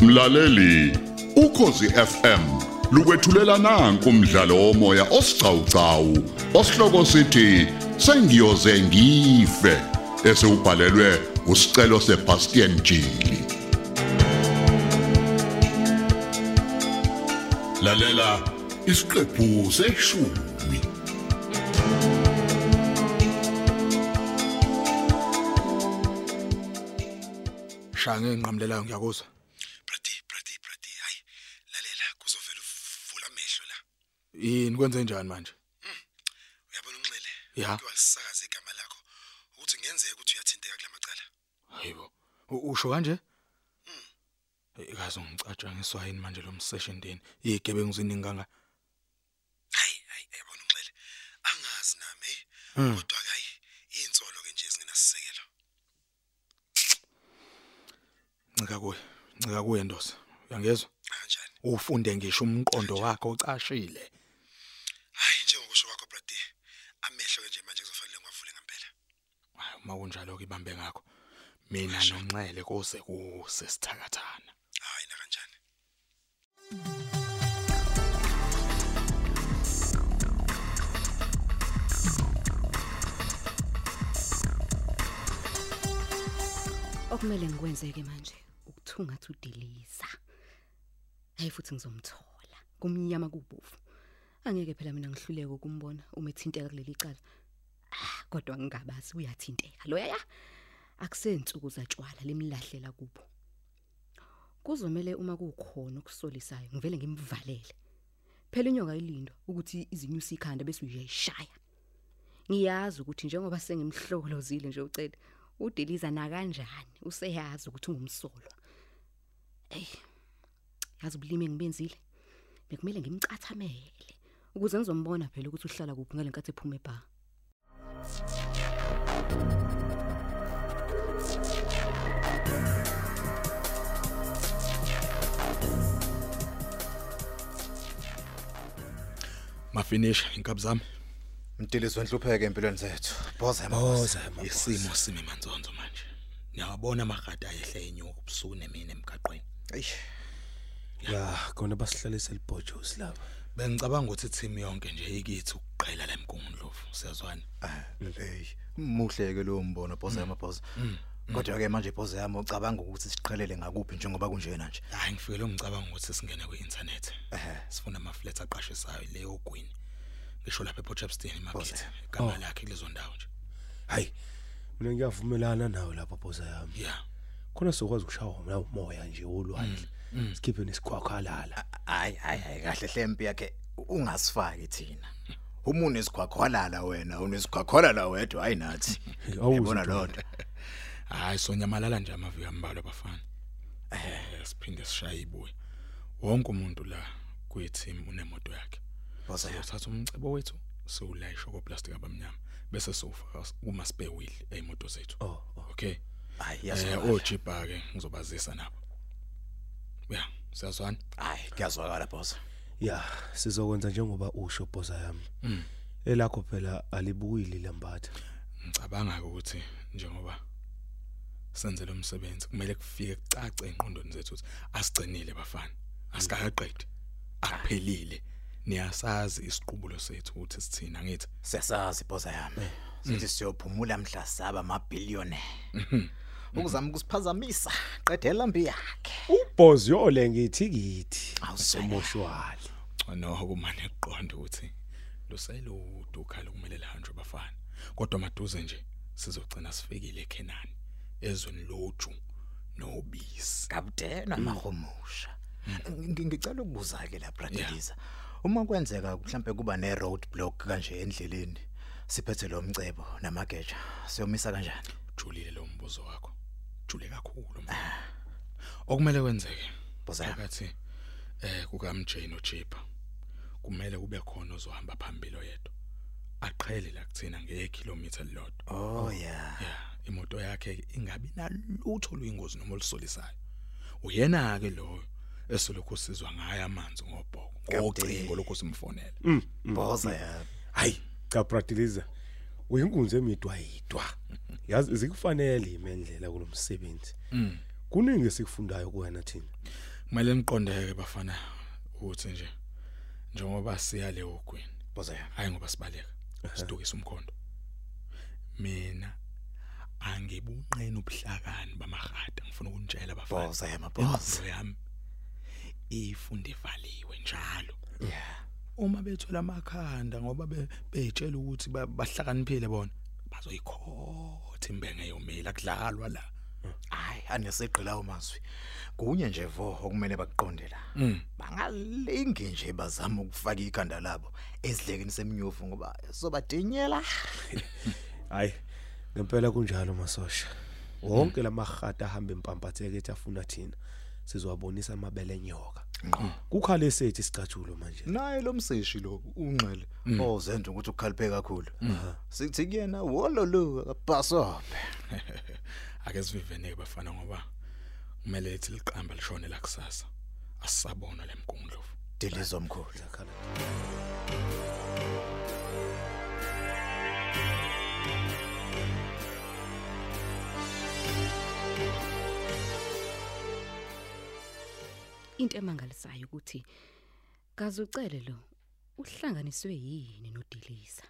Mlaleli, ukhosi FM lukwethulela nanku umdlalo womoya osiqhawqhawo osihloko sithi sengiyoze ngife esubhalelwe usicelo seBastian Jili. Lalela isiqephu seshumi. shaya ngenqamlelayo ngiyakuzwa yini? Kwenze njani manje? Uyabona unxele? Ya. walisakaza igama lakho ukuthi ngenzeka ukuthi uyathinteka kulamacala hayibo. Usho kanje? Ikaze ungicatshangiswa yini manje lo msession deni igebengu ziningi kanga hayi hayi yabona unxele? Angazi nami Hmm. kodwa hayi insolo ke nje ezingenasisekelo ncika kuye ncika kuye ndosi uyangezwa? Kanjani ufunde ngisho umqondo wakhe ocashile hayi njengokusho kwakho Brady amehlo ke nje manje kuzofanele ngiwavule ngempela hayi uma kunjalo ke ibambe ngakho. Mina nonxele kuse kuse sithakathana hayi na kanjani? Okumele ngikwenzeke manje ukuthungatha udiliza hayi futhi ngizomthola. Kumnyama kubofu angeke phela mina ngihluleke ukumbona uma ethinteka kuleli cala. Kodwa ngingabazi uyathinteka. Loya akusensuku zatshwala limlahlela kubo. Kuzomela uma kukhona ukusolisayo ngivele ngimvalele. Phela inyoka ilindwa ukuthi izinyusi ikhanda bese uyayishaya. Ngiyazi ukuthi njengoba sengimhlolozile nje ucela udeliza na kanjani useyazi ukuthi ungumsolwa. Ey yazi ubulimi engibenzile? Bekumele ngimcathamele. Ukuze ngizombona phela ukuthi uhlala kuphi ngalenkathi ephuma ebha mafinish inkabi zami? Mdilizo nhlupheke empilweni zethu. Boza boza isimo simi manzonzo manje. Niyabona amagada ayehle enyuka ubusuku nemini emgaqweni. Eish. Ya, khona basihlalisa libhojosi lapha. Bengicabanga ukuthi team yonke nje ikithi ukuqhela la emgungundlovu siyazwana? Hey muhle ke lo mbono boza yamaboza kodwa ke manje boza yami ucabanga ukuthi siqhelele ngakuphi njengoba kunjena nje? Hayi ngifike ngicabanga ukuthi singene ku-internet sifuna ama-flats aqashisayo leyo gwini ngisho lapha ePortchepstein market igama lakhe kulezo ndawo nje. Hayi. Mina ngiyavumelana nawe lapha boza yami. ya Khona sokwazi ukushawa na umoya nje olwandle. Sikhiphe nesikhwakhalala. hayi hayi hayi kahle hlempi yakhe ungasifaki thina. Uma unesikhwakhwalala wena unesikhwakhwalala wedwa hayi nathi. Yabona Awuzwa. lonto hayi sonyamalala nje amaviki ambalwa bafana. Eh. Siphinde sishaye ibuye. Wonke umuntu la kwi-team unemoto yakhe. Boza yami sizothatha umcebo wethu siwulayisha koplastic abamnyama bese siwufaka kuma spare wheel eyimoto zethu. Oh, okay? Hayi eh yasizwa ojipa ke ngizobazisa nabo. Ya siyazwana. Hayi kuyazwakala boza Ya, sizokwenza njengoba usho boza yami. Mm. Elakho phela alibuyili lambatha. ngicabanga ukuthi njengoba senze lo msebenzi kumele kufike kucace enqondweni zethu ukuthi asigcinile bafana. Asikaqedi akuphelile. Niyasazi isiqubulo sethu ukuthi sithina ngithi. Siyasazi boza yami sithi siyophumula mhla saba amabillionaire ukuzama ukusiphazamisa qedela mbi yakhe. Ubhozi yole ngithikithi. Awuswele. Emoshwali. no kumane kuqonda ukuthi luseluduka lokumele lihanjwe bafana. Kodwa maduze nje sizogcina sifikile eKenani ezweni loju nobisi. Kabudena mahomusha ngicela ukubuza ke la Bradeliza uma kwenzeka mhlambe kuba ne road block kanje endleleni siphethe lo mcebo namageja siyomisa kanjani? Julile lo mbuzo wakho. Jule kakhulu mfana okumele kwenzeke Boza yami. phakathi eh kukaMJ noJipa kumele kube khona ozohamba phambili oyedwa. Aqhele la kuthina ngekilometer lodwa oh yeah. Ya imoto yakhe ingabi nalutho luyingozi noma olusolisayo. Uyena ke lo esolokhu sizwa ngaye amanzi ngobhoko ngocingo lokho simfonela boza yami Hayi, cha Bradiliza. Uyinkunzi emidwa yidwa. Yazi zikufanele imendlela kulomsebenzi. Mm. Kuningi sikufundayo kuwena thina. kumele niqondeke bafana ukuthi nje njengoba siya le ogwini boza yami hayi ngoba sibaleka sidukisa umkhondo mina angibunqeni ubuhlakani bamahada ngifuna ukunitshela bafana boza yami boza Imfundo yami ifunde ivaliwe njalo yeah uma bethola amakhanda ngoba be- beyitshela ukuthi ba- bahlakaniphile bona bazoyikhotha imbenge yomila kudlalwa la. Hayi aneseqela umazwi kunye nje vo okumele bakuqonde la. Mm. bangalingi nje bazama ukufaka ikhanda labo ezidlekeni semnyofu ngoba sobadinyela hayi ngempela kunjalo masosha. Wonke lamahata ahamba empampatheke ethi afuna thina. Sizowabonisa amabele enyoka kukhale sethi sicatshulo manje. Naye lo mseshi lo unxele ozenza ukuthi ukhaliphe kakhulu. Sithi kuyena wololo abhasophe ake siviveneke bafana ngoba kumele ethi liqamba lishone la kusasa. Asisabona lemgungundlovu delizo omkhulu Zakhala. Into emangalisayo ukuthi kazucele lo uhlanganiswe yini nodilisa?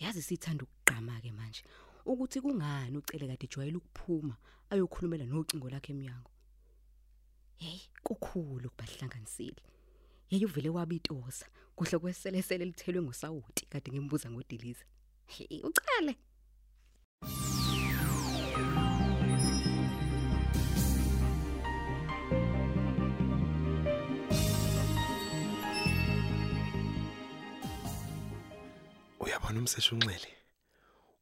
Yazi sithanda ukugqama ke manje ukuthi kungani ucele kade ejwayele ukuphuma ayokhulumela nocingo lakhe eminyango hey kukhulu kubahlanganisile yeye uvele wabitosa kuhle kweselesele lithelwe ngosawuti kade ngimbuza ngodilisa. Hey ucele! Uyabona umseshi unxele?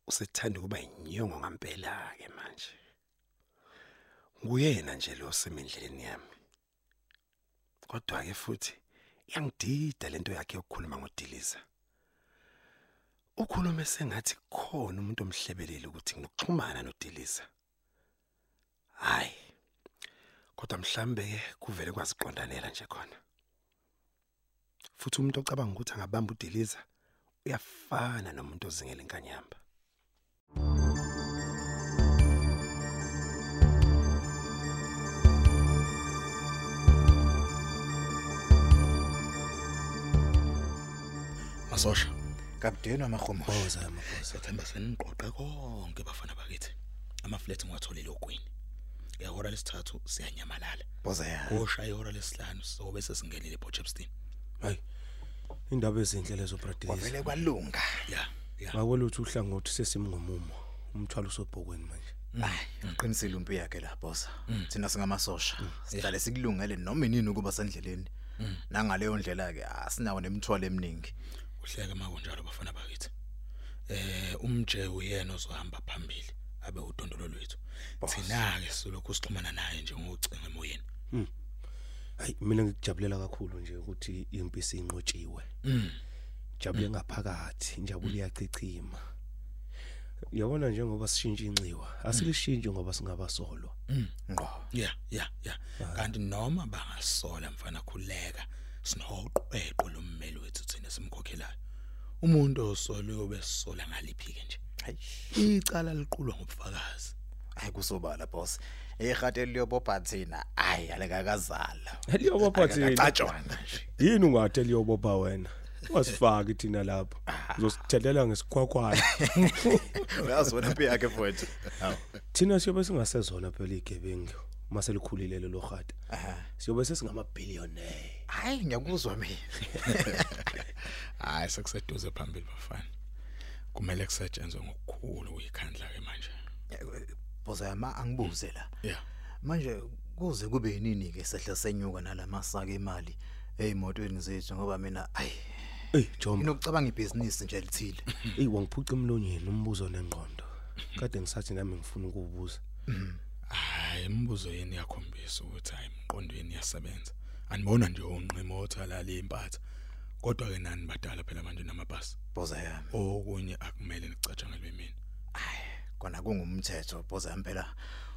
Usethanda ukuba inyongo ngempela ke manje. Nguyena nje lo semendleleni yami. Kodwa ke futhi iyangidida lento yakhe yokukhuluma ngodiliza. Ukhuluma sengathi khona umuntu omhlebelele ukuthi nginokuxhumana nodiliza. Hayi kodwa mhlambe kuvele kwaziqondanela nje khona. Futhi umuntu ocabanga ukuthi angabamba udiliza uyafana nomuntu ozingela inkanyamba. Masosha kapteni amahumusha Boza amaboza. siyathemba seniqoqe konke bafana bakithi. Amaflat ngiwatholile ogwini ngehora lesithathu siyanyamalala. Boza ya. Kusha ihora lesihlanu sobe sesingenile ePortchepstein Hayi. Indaba ezinhle lezo bradilisa. kwavele kwalunga. Ya ya. Ngakweluthi uhlangothi sesimngomumo. Umthwalo usobhokweni manje. hayi uqinisile umpi yakhe la boza thina singamasosha. Sihlale sikulungele noma inini ukuba sendleleni nangaleyo ndlela ke asinawo nemithwalo eminingi. Uhleke makunjalo bafana bakithi. Eh umje uyena ozohamba phambili abe udondolo lwethu. Thina ke silokhu sixhumana naye nje ngocinga emoyeni Hayi mina ngikujabulela kakhulu nje ukuthi impi sinqotshiwe. mm. Jabule ngaphakathi, injabulo iyacicima. Yabona njengoba sishintsha inxiwa, asilishintshe ngoba singabasolwa. ngqo. Ya ya ya kanti noma bangasola mfana khuleka sinoqweqo lommeli wethu thina simkhokhelayo umuntu osolwe obesola ngaliphi ke nje? Hayi. Icala liqulwa ngobufakazi. Hayi kusobala boss ehate liyobopha thina hayi alekakazala Eliyobopha thina. acatshwana nje Yini ungathi eliyobopha wena? Wasifaki thina lapho. Uzosithelela ngesikhwakhwana. uyazona impi yakhe mfowethu hawu Thina siyobe singasezona phela igebengu. Mase likhulile lelo khata. aha Siyobe sesingama billionaire. hayi ngiyakuzwa mina hayi sekuseduze phambili bafana kumele kusetshenzwe ngokukhulu uyikhandla ke manje boza yama angibuze la ya manje kuze kube yinini ke sehle senyuka nalamasaka emali ezimotweni zethu ngoba mina ayi Ey, Jomba. inokucabanga ibhizinisi nje lithile Ey wangiphuca emlonyeni umbuzo nengqondo. Kade ngisathi nami ngifuna ukubuza. hayi imibuzo yeni yakhombisa ukuthi hayi imqondweni iyasebenza? Anibona nje unqimo othala impatha. Kodwa ke nani badala phela manje namabhasi? Boza yami okunye akumele nicatshangelwe mina kona kungumthetho boza impela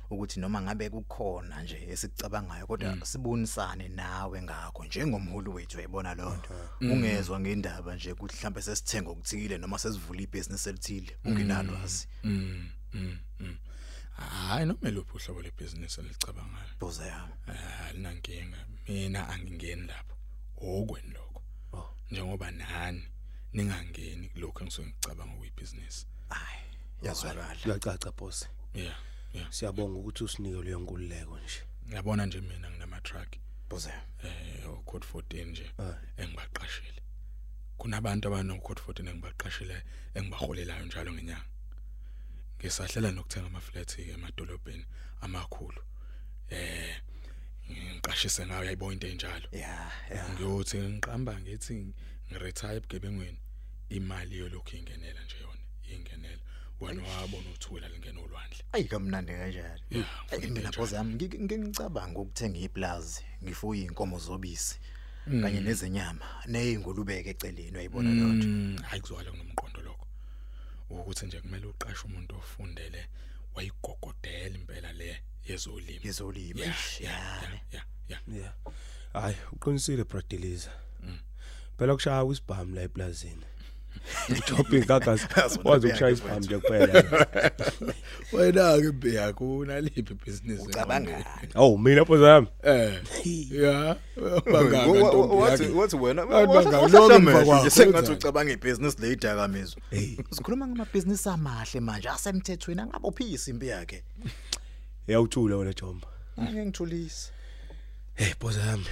ukuthi noma ngabe kukhona nje esikucabangayo kodwa sibonisane nawe ngakho njengomholi wethu uyayibona lonto ungezwa ngendaba nje ukuthi mhlambe sesithenga okuthile noma sesivula ibhizinisi elithile ungenalwazi. Mm. Mm. Mm. Hayi noma luphi uhlobo lebhizinisi elicabangayo Boza yami. Ah, linankinga mina angingeni lapho. Okweni lokho. Oh. njengoba nani ningangeni kulokho engisuke ngicabanga ukuyibhizinisi Hayi, yazwakala. kuyacaca boss. Yeah yeah. Siyabonga ukuthi usinike leyo nkululeko nje. Ngiyabona nje mina nginama truck Boza yami. eh o code 14 nje Ah. engibaqashile. Kunabantu abano code 14 engibaqashile engibaholelayo njalo ngenyanga. Ngisahlela nokuthenga ama flats ke emadolobheni amakhulu. Eh ngiqashise ngayo yayibona into enjalo Yeah, yeah. ngiyothi ngiqamba ngithi ngiretire ebugebengweni imali yolokhu ingenela nje yona ingenela. Wena wabona uthula lingena olwandle Ayi kamnandi kanjalo. Yeah, Ayi ngifuna mina boza yami ngicabanga ukuthenga iplazi, ngifuye inkomo zobisi Mm. kanye nezinyama nezingulubeke eceleni uyayibona lonto. Mm, hayi kuzwakala kunomqondo lokho ukuthi nje kumele uqashe umuntu ofundele wayigogodela impela le yezolimo Yezolimo. yeah yeah yeah hayi uqinisile bradeliza Mm. phela kushaya kwisibhamu la eplazini utopping gagas Azona wazi beyakhe ukushaya isibhamu nje kuphela wena ke beyakho unaliphi ibhizinisi Ucabangani? awu mina phoza yami eh yeah bangaka Wathi ntombi wathi wena Abantu bangaka, wahlala lokho emva amehlo kwakho, nje sengathi wenzani? ucabanga ibhizinisi leyidakamizwa. hey Sikhuluma ngamabhizinisi amahle manje asemthethweni angabophisa impi yakhe. yawuthula wena Jomba Ngeke ngithulise. hey phoza yami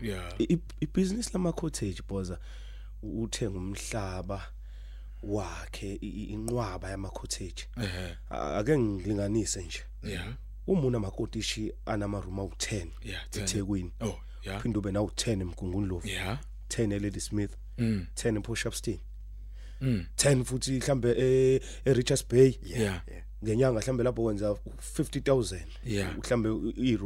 yeah I- i- ibhizinisi lama cottage phoza uthenga umhlaba wakhe inqwaba yama cottage A- ake ngilinganise nje. Yeah uma unamakotishi anama room awu10 yeah 10. eThekwini. Oh yeah phinde ube nawu 10 emgungundlovu yeah 10 eLady Smith mm. 10 ePush Upstein. Mm. 10 futhi mhlambe e eRichards Bay. Yeah ngenyanga mhlambe lapho wenza 50000 Yeah. mhlambe i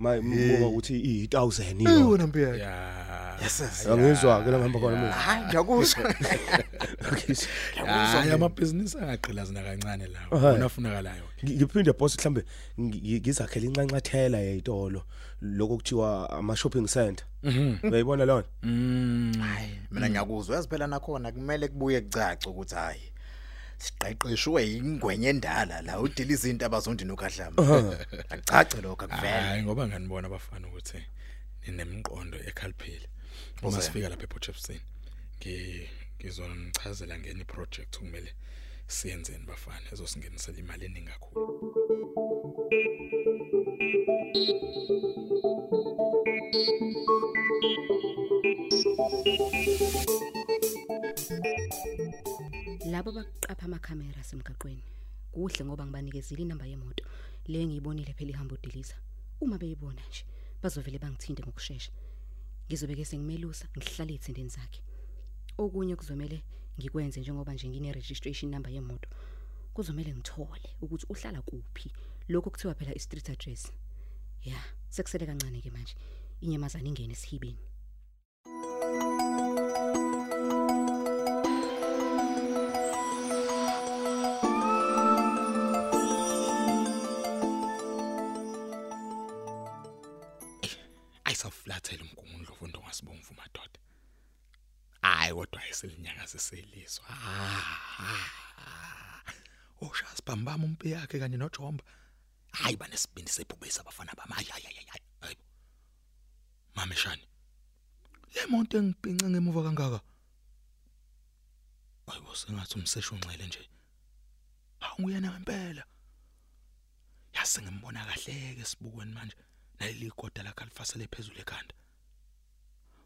room mayibuka ukuthi i1000 Eyi iyo wena mpi yakhe. yeah Yes, yes. angizwa ke la ngihamba khona mina. Hayi ngiyakuzwa. hayi amabhizinisi angaqilazana kancane lawo Aha. wona afunakalayo Ngi- ngiphinde boss mhlambe ngi- ngizakhela incancathela yezitolo lokho kuthiwa ama shopping center uyayibona lona? Mm. Hayi mina ngiyakuzwa yaziphela nakhona kumele kubuye kucace ukuthi hayi. Siqeqeshwe ingwenye endala la udila izinto abazondina ukhahlamba. Akucace lokho akuvela. hayi ngoba nganibona abafana ukuthi ninemqondo ekhaliphile uma Uze. sifika lapha ePortchefstroom ngi ngizonichazela ngeni project kumele siyenzeni bafana ezosingenisela imali eningi kakhulu labo baqapha amakhamera semgaqweni kuhle ngoba ngibanikezile inamba yemoto. Le ngiyibonile phela ihamba udiliza. Uma beyibona nje bazovele bangithinte ngokusheshsha ngizobe ke sengimelusa ngihlale ethindeni zakhe. Okunye kuzomela ngikwenze njengoba nje ngine registration number yemoto kuzomela ngithole ukuthi uhlala kuphi. Lokho kuthiwa phela i street address. Ya sekusele kancane ke manje. Inyamazana ingene esihibeni. Ayisaflathela umgungundlo fundo ngasibomvu madoda. Hayi kodwa ayiselinyaka seselizwa oshas bambama umpi yakhe kanye nojomba. Hayi banesibindi sebhubesi abafana bami? Hayi hayi hayi mameshani le monto engibhince ngemuva kangaka? Ayibo sengathi umsesho unxele nje. Awuyena ngempela. Yase ngimbona kahle ke sibukweni manje. Naleli koda la kalifasele phezulu ekhanda.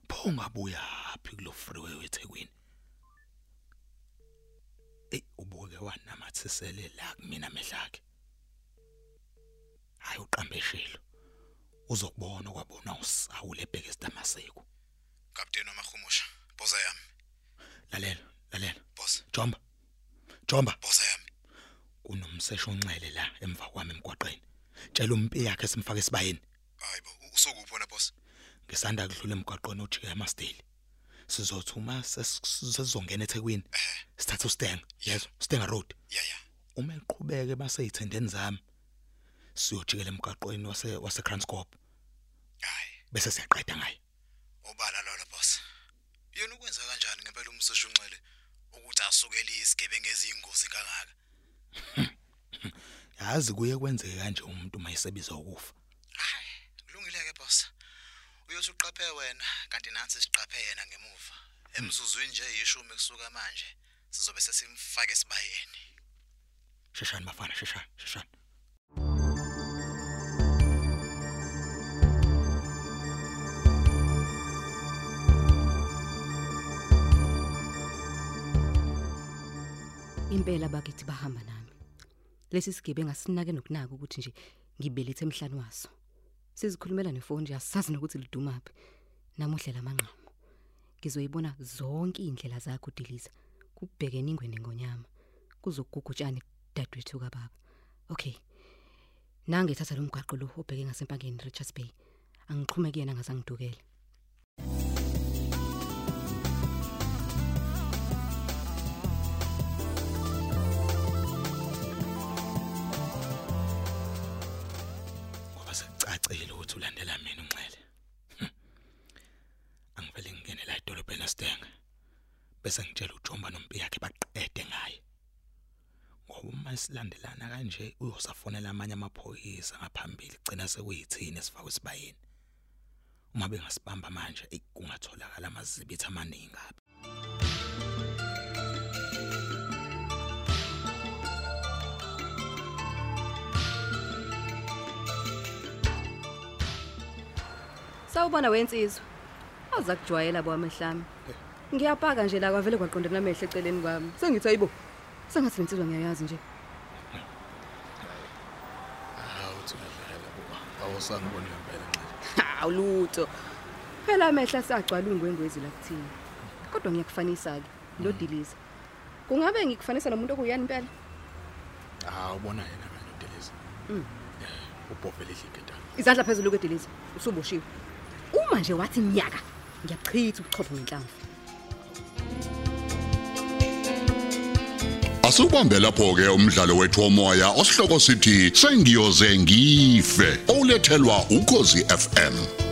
Pho ungabuya phi kulo freeway weThekwini? Ey ubuke wanamathisele la kumina mehlakhe hayi uqambeshelo uzokubona kwabona usawu lebheke sitamaseko Captain wamahumusha, boza yami, lalela lalela. Boss, jomba. Jomba. Boza yami. kunomsesho onxele la emva kwami emgwaqeni. Tshela umpi yakhe simfake esibayeni. Hayibo, usukuphi wena boss? Ngisanda kudlula emgwaqweni ojike eMasteli sizothuma sesizongena eThekwini. Sithatha uStenga yezwa Stenga Road. Yeah yeah. uma eqhubeke baseyithendeni zami siyojikela emgwaqweni wase wase Kranscorp Hayi, bese siyaqeda ngaye. Obala lolo boss. Yena ukwenza kanjani ngempela umseshu unxele ukuthi asukele isigebengu ezingozi kangaka? yazi kuye kwenzeke kanje umuntu mayisebiza ukufa. Hayi kulungile ke boss. Uyothi uqaphe wena kanti nansi siqaphe yena ngemuva. Emzuzwini nje yishumi kusuka manje sizobe sesimfake esibayeni. Sheshani bafana sheshani sheshani. Impela bakithi bahamba nami. Lesi sigebe ngasinake nokunaka ukuthi nje ngibelethe emhlanje waso. Sizikhulumela nefoni nje asazi nokuthi lidumaphi namuhle lamanqamo ngizoyibona zonke indlela zakho Diliza kubheke ningwe nengonyama kuzogugutshana dadwethu kababa. Okay nange thatha lo mgwaqo lo obheke ngasempangeni Richards Bay angixhume kuyena ngazangidukele ukuthi ulandela mina unxele Hm. angivele ngingene la edolobheni asidenge bese ngitshela uJomba nompi yakhe baqede ngaye. Ngoba uma silandelana kanje uyosafonela amanye amaphoyisa ngaphambili gcina sekuyithini esifakwe esibayeni. Uma bengasibamba manje eyi, kungatholakala amazibithi amaningi Sawubona wensizwa. Aza kujwayela boamehlami. Ngiyapaka nje la kwavele kwaqondana amehlo eceleni kwami. Sengithi ayibo. Sengathi lensizwa ngiyayazi nje. hawu thulazela buka awusangiboni ngempela nxele Ha lutho. Phela amehla sagcwala ungwengwezi la kuthini. Kodwa ngiyakufanisa ke lo Diliza. Kungabe ngikufanisa nomuntu okuyani impela? hawu ubona yena kanye uDelisa Mm. eh ubhofele igedana Izandla phezulu kwediliza. Usuboshiwe. Uma nje wathi nyaka ngiyachitha ubuchopho ngenhlanvu. Asubambe lapho ke umdlalo wethu womoya osihloko sithi sengiyoze ngife olethelwa ukozi FM